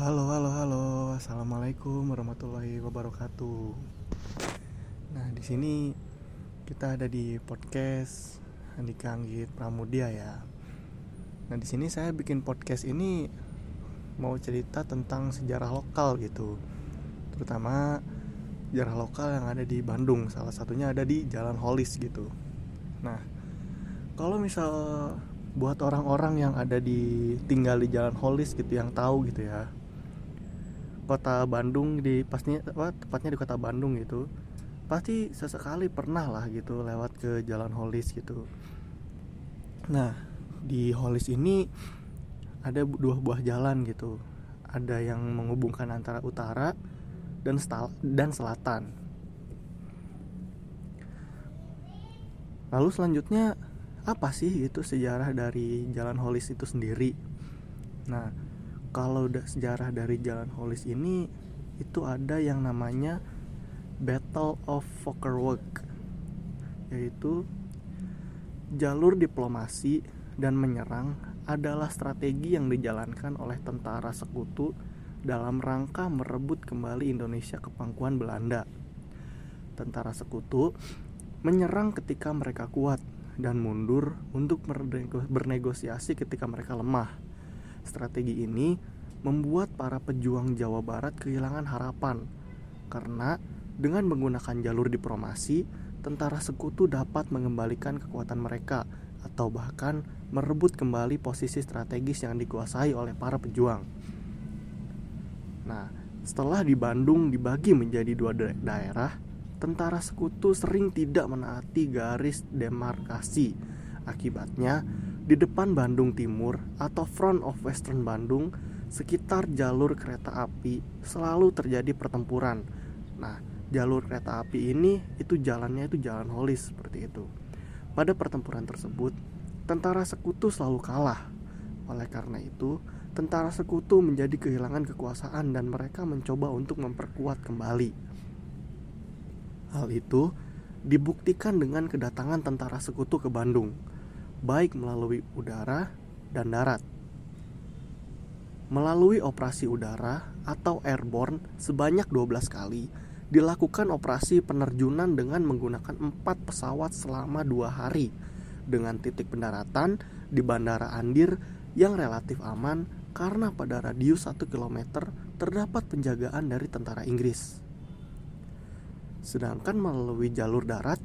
Halo, halo, halo. Assalamualaikum warahmatullahi wabarakatuh. Nah, di sini kita ada di podcast Andika Anggit Pramudia ya. Nah, di sini saya bikin podcast ini mau cerita tentang sejarah lokal gitu. Terutama sejarah lokal yang ada di Bandung. Salah satunya ada di Jalan Holis gitu. Nah, kalau misal buat orang-orang yang ada di tinggal di Jalan Holis gitu yang tahu gitu ya kota Bandung di pastinya apa tepatnya di kota Bandung gitu pasti sesekali pernah lah gitu lewat ke Jalan Holis gitu. Nah di Holis ini ada dua buah jalan gitu. Ada yang menghubungkan antara utara dan stal dan selatan. Lalu selanjutnya apa sih itu sejarah dari Jalan Holis itu sendiri? Nah kalau udah sejarah dari Jalan Holis ini itu ada yang namanya Battle of Fokerwork yaitu jalur diplomasi dan menyerang adalah strategi yang dijalankan oleh tentara sekutu dalam rangka merebut kembali Indonesia ke pangkuan Belanda. Tentara sekutu menyerang ketika mereka kuat dan mundur untuk bernegosiasi ketika mereka lemah Strategi ini membuat para pejuang Jawa Barat kehilangan harapan karena dengan menggunakan jalur diplomasi, tentara sekutu dapat mengembalikan kekuatan mereka atau bahkan merebut kembali posisi strategis yang dikuasai oleh para pejuang. Nah, setelah di Bandung dibagi menjadi dua daerah, tentara sekutu sering tidak menaati garis demarkasi. Akibatnya, di depan Bandung Timur atau front of Western Bandung, sekitar jalur kereta api selalu terjadi pertempuran. Nah, jalur kereta api ini itu jalannya itu jalan holis seperti itu. Pada pertempuran tersebut, tentara sekutu selalu kalah. Oleh karena itu, tentara sekutu menjadi kehilangan kekuasaan dan mereka mencoba untuk memperkuat kembali. Hal itu dibuktikan dengan kedatangan tentara sekutu ke Bandung baik melalui udara dan darat. Melalui operasi udara atau airborne sebanyak 12 kali, dilakukan operasi penerjunan dengan menggunakan empat pesawat selama dua hari dengan titik pendaratan di Bandara Andir yang relatif aman karena pada radius 1 km terdapat penjagaan dari tentara Inggris. Sedangkan melalui jalur darat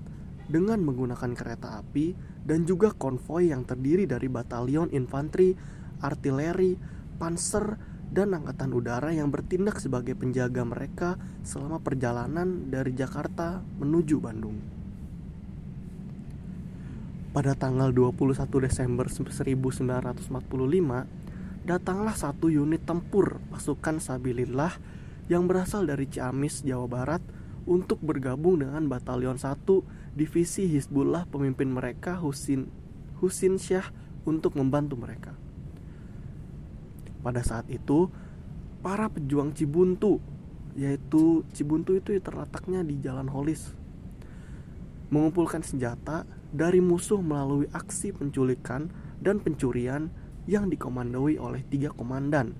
dengan menggunakan kereta api dan juga konvoi yang terdiri dari batalion infanteri, artileri, panser, dan angkatan udara yang bertindak sebagai penjaga mereka selama perjalanan dari Jakarta menuju Bandung. Pada tanggal 21 Desember 1945, datanglah satu unit tempur pasukan Sabilillah yang berasal dari Ciamis, Jawa Barat untuk bergabung dengan Batalion 1 Divisi Hizbullah pemimpin mereka Husin Husin Syah untuk membantu mereka. Pada saat itu, para pejuang Cibuntu, yaitu Cibuntu itu terletaknya di Jalan Holis, mengumpulkan senjata dari musuh melalui aksi penculikan dan pencurian yang dikomandoi oleh tiga komandan,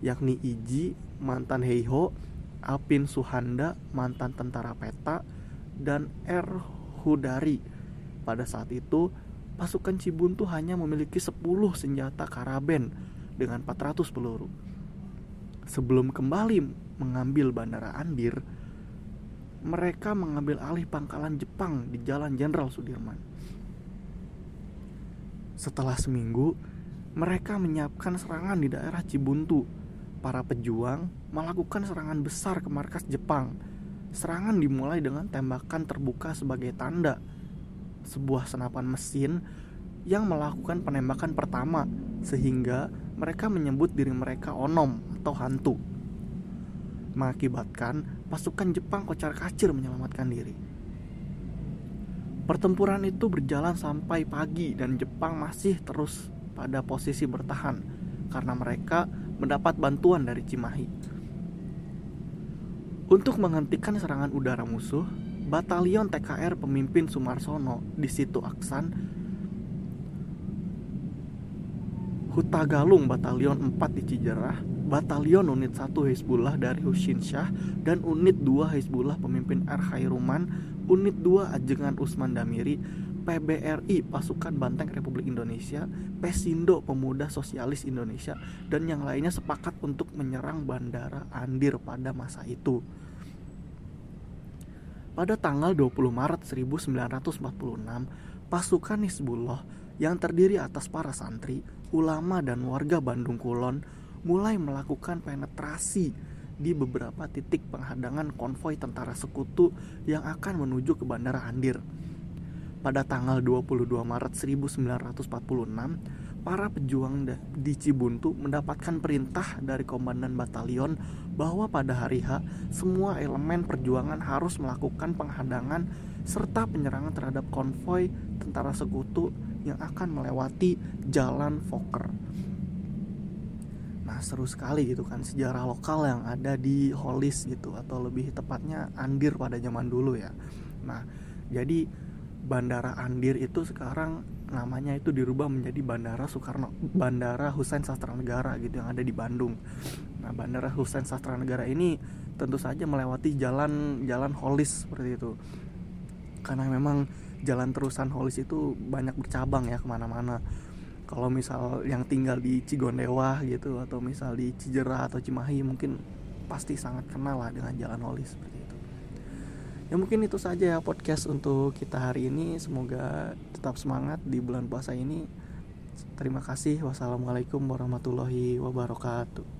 yakni Iji, mantan Heiho, Alpin Suhanda, mantan tentara peta, dan R. Hudari. Pada saat itu, pasukan Cibuntu hanya memiliki 10 senjata karaben dengan 400 peluru. Sebelum kembali mengambil Bandara Andir, mereka mengambil alih pangkalan Jepang di Jalan Jenderal Sudirman. Setelah seminggu, mereka menyiapkan serangan di daerah Cibuntu para pejuang melakukan serangan besar ke markas Jepang. Serangan dimulai dengan tembakan terbuka sebagai tanda sebuah senapan mesin yang melakukan penembakan pertama sehingga mereka menyebut diri mereka onom atau hantu. Mengakibatkan pasukan Jepang kocar-kacir menyelamatkan diri. Pertempuran itu berjalan sampai pagi dan Jepang masih terus pada posisi bertahan karena mereka mendapat bantuan dari Cimahi. Untuk menghentikan serangan udara musuh, batalion TKR pemimpin Sumarsono di situ Aksan Hutagalung Batalion 4 di Cijerah Batalion Unit 1 Hizbullah dari Husin Shah dan Unit 2 Hizbullah pemimpin R. Khairuman, Unit 2 Ajengan Usman Damiri, PBRI Pasukan Banteng Republik Indonesia, Pesindo Pemuda Sosialis Indonesia dan yang lainnya sepakat untuk menyerang Bandara Andir pada masa itu. Pada tanggal 20 Maret 1946, pasukan Hizbullah yang terdiri atas para santri, ulama dan warga Bandung Kulon mulai melakukan penetrasi di beberapa titik penghadangan konvoi tentara sekutu yang akan menuju ke Bandara Andir. Pada tanggal 22 Maret 1946, para pejuang di Cibuntu mendapatkan perintah dari komandan batalion bahwa pada hari H semua elemen perjuangan harus melakukan penghadangan serta penyerangan terhadap konvoi tentara sekutu yang akan melewati jalan Fokker. Nah seru sekali gitu kan sejarah lokal yang ada di Holis gitu atau lebih tepatnya Andir pada zaman dulu ya. Nah jadi Bandara Andir itu sekarang namanya itu dirubah menjadi Bandara Soekarno Bandara Husein Sastra Negara gitu yang ada di Bandung. Nah, Bandara Husein Sastra Negara ini tentu saja melewati jalan jalan Holis seperti itu. Karena memang jalan terusan Holis itu banyak bercabang ya ke mana-mana. Kalau misal yang tinggal di Cigondewa gitu atau misal di Cijerah atau Cimahi mungkin pasti sangat kenal lah dengan jalan Holis seperti ya mungkin itu saja ya podcast untuk kita hari ini. Semoga tetap semangat di bulan puasa ini. Terima kasih. Wassalamualaikum warahmatullahi wabarakatuh